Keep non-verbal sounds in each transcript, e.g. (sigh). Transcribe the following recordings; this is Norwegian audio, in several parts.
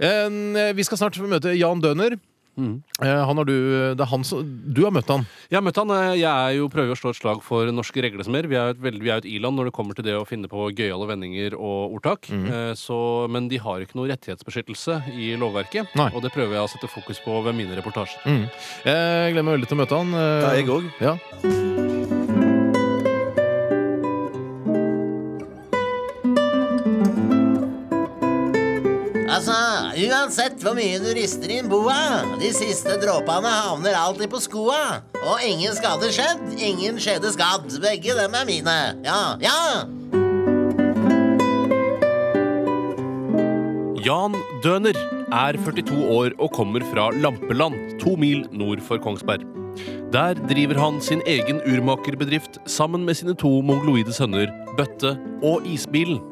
Eh, Vi skal snart møte Jan Døner. Mm. Han har du, det er han som, du har møtt han. Jeg har møtt han. eh, Jeg er jo prøver å slå et slag for norske reglesmer. Vi er jo et, veldig- vi er et i-land når det kommer til det å finne på gøyale vendinger og ordtak. Mm. Så, men de har ikke noe rettighetsbeskyttelse i lovverket. Nei. Og det prøver jeg å sette fokus på ved mine reportasjer. Mm. Jeg gleder meg veldig til å møte han. Det Ja, jeg òg. Ja. Altså, uansett hvor mye du rister inn boa, de siste dråpene havner alltid på skoa. Og ingen skade skjedd, ingen skjede skadd. Begge dem er mine. Ja, ja! Jan Døner er 42 år og kommer fra Lampeland, to mil nord for Kongsberg. Der driver han sin egen urmakerbedrift sammen med sine to mongoloide sønner, Bøtte og Isbilen.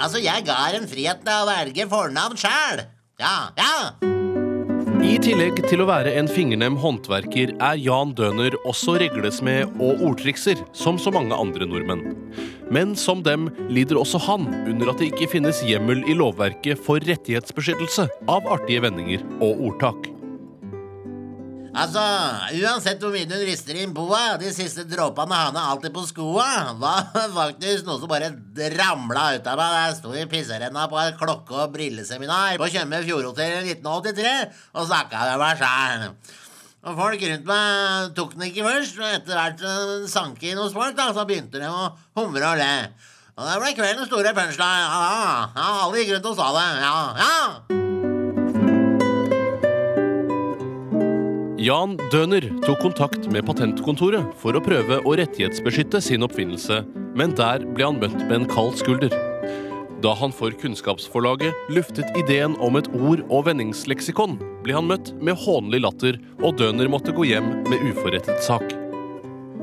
Altså, jeg ga en frihet til å velge fornavn sjæl. Ja, ja! I tillegg til å være en fingernem håndverker er Jan Døner også reglesmed og ordtrikser, som så mange andre nordmenn. Men som dem lider også han under at det ikke finnes hjemmel i lovverket for rettighetsbeskyttelse av artige vendinger og ordtak. Altså, uansett hvor mye hun rister inn boa, de siste dråpene havner alltid på skoa. (laughs) Var faktisk noe som bare ramla ut av meg da jeg sto i pisserenna på et klokke- og brilleseminar på Tjøme Fjordhotell i 1983 og snakka med meg sjæl. Og folk rundt meg tok den ikke først, og etter hvert eh, sank inn hos folk, da, så begynte de å humre og le. Og det ble kveldens store punchline. Ja, ja, alle gikk rundt og sa det. Ja, ja. Jan Døner tok kontakt med patentkontoret for å prøve å rettighetsbeskytte sin oppfinnelse, men der ble han møtt med en kald skulder. Da han for Kunnskapsforlaget luftet ideen om et ord- og vendingsleksikon, ble han møtt med hånlig latter, og Døner måtte gå hjem med uforrettet sak.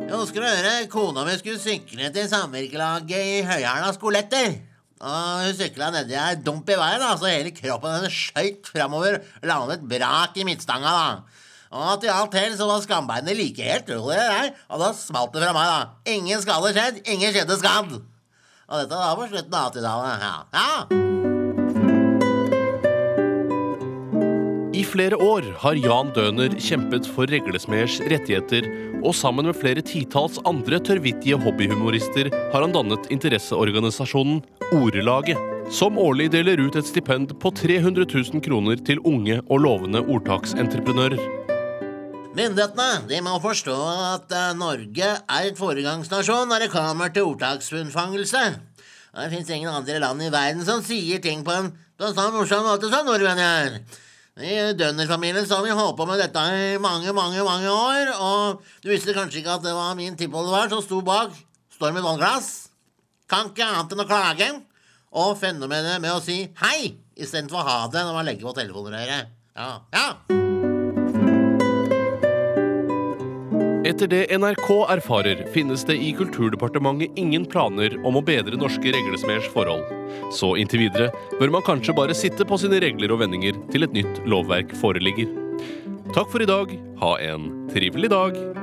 Jeg husker å høre kona mi skulle sykle til samvirkelaget i Høyhæla skoletter. Og hun sykla nedi ei dump i veien, da, så hele kroppen hennes skøyt framover landet brak i midtstanga. da. Og til alt hell så var skambeinet like helt, tror jeg, der, og da smalt det fra meg. da. Ingen skade skjedd, ingen skjedde skadd. Og dette var på slutten av 80-tallet. Ja. ja. I flere år har Jan Døner kjempet for reglesmeders rettigheter, og sammen med flere titalls andre tørrvittige hobbyhumorister har han dannet interesseorganisasjonen Ordelaget, som årlig deler ut et stipend på 300 000 kroner til unge og lovende ordtaksentreprenører. Myndighetene de må forstå at eh, Norge er et foregangsnasjon når det kommer til ordtaksunnfangelse. Og Det fins ingen andre land i verden som sier ting på en, en sånn morsom måte som nordmenn gjør. I Dønner-familien har vi holdt på med dette i mange, mange mange år, og du visste kanskje ikke at det var min tippoldefar som sto bak Storm i vannglass? Kan ikke annet enn å klage. Og fenomenet med å si hei istedenfor ha det når man legger på telefonrøret. Ja, ja. Etter det NRK erfarer, finnes det i Kulturdepartementet ingen planer om å bedre norske reglesmeders forhold. Så inntil videre bør man kanskje bare sitte på sine regler og vendinger til et nytt lovverk foreligger. Takk for i dag. Ha en trivelig dag.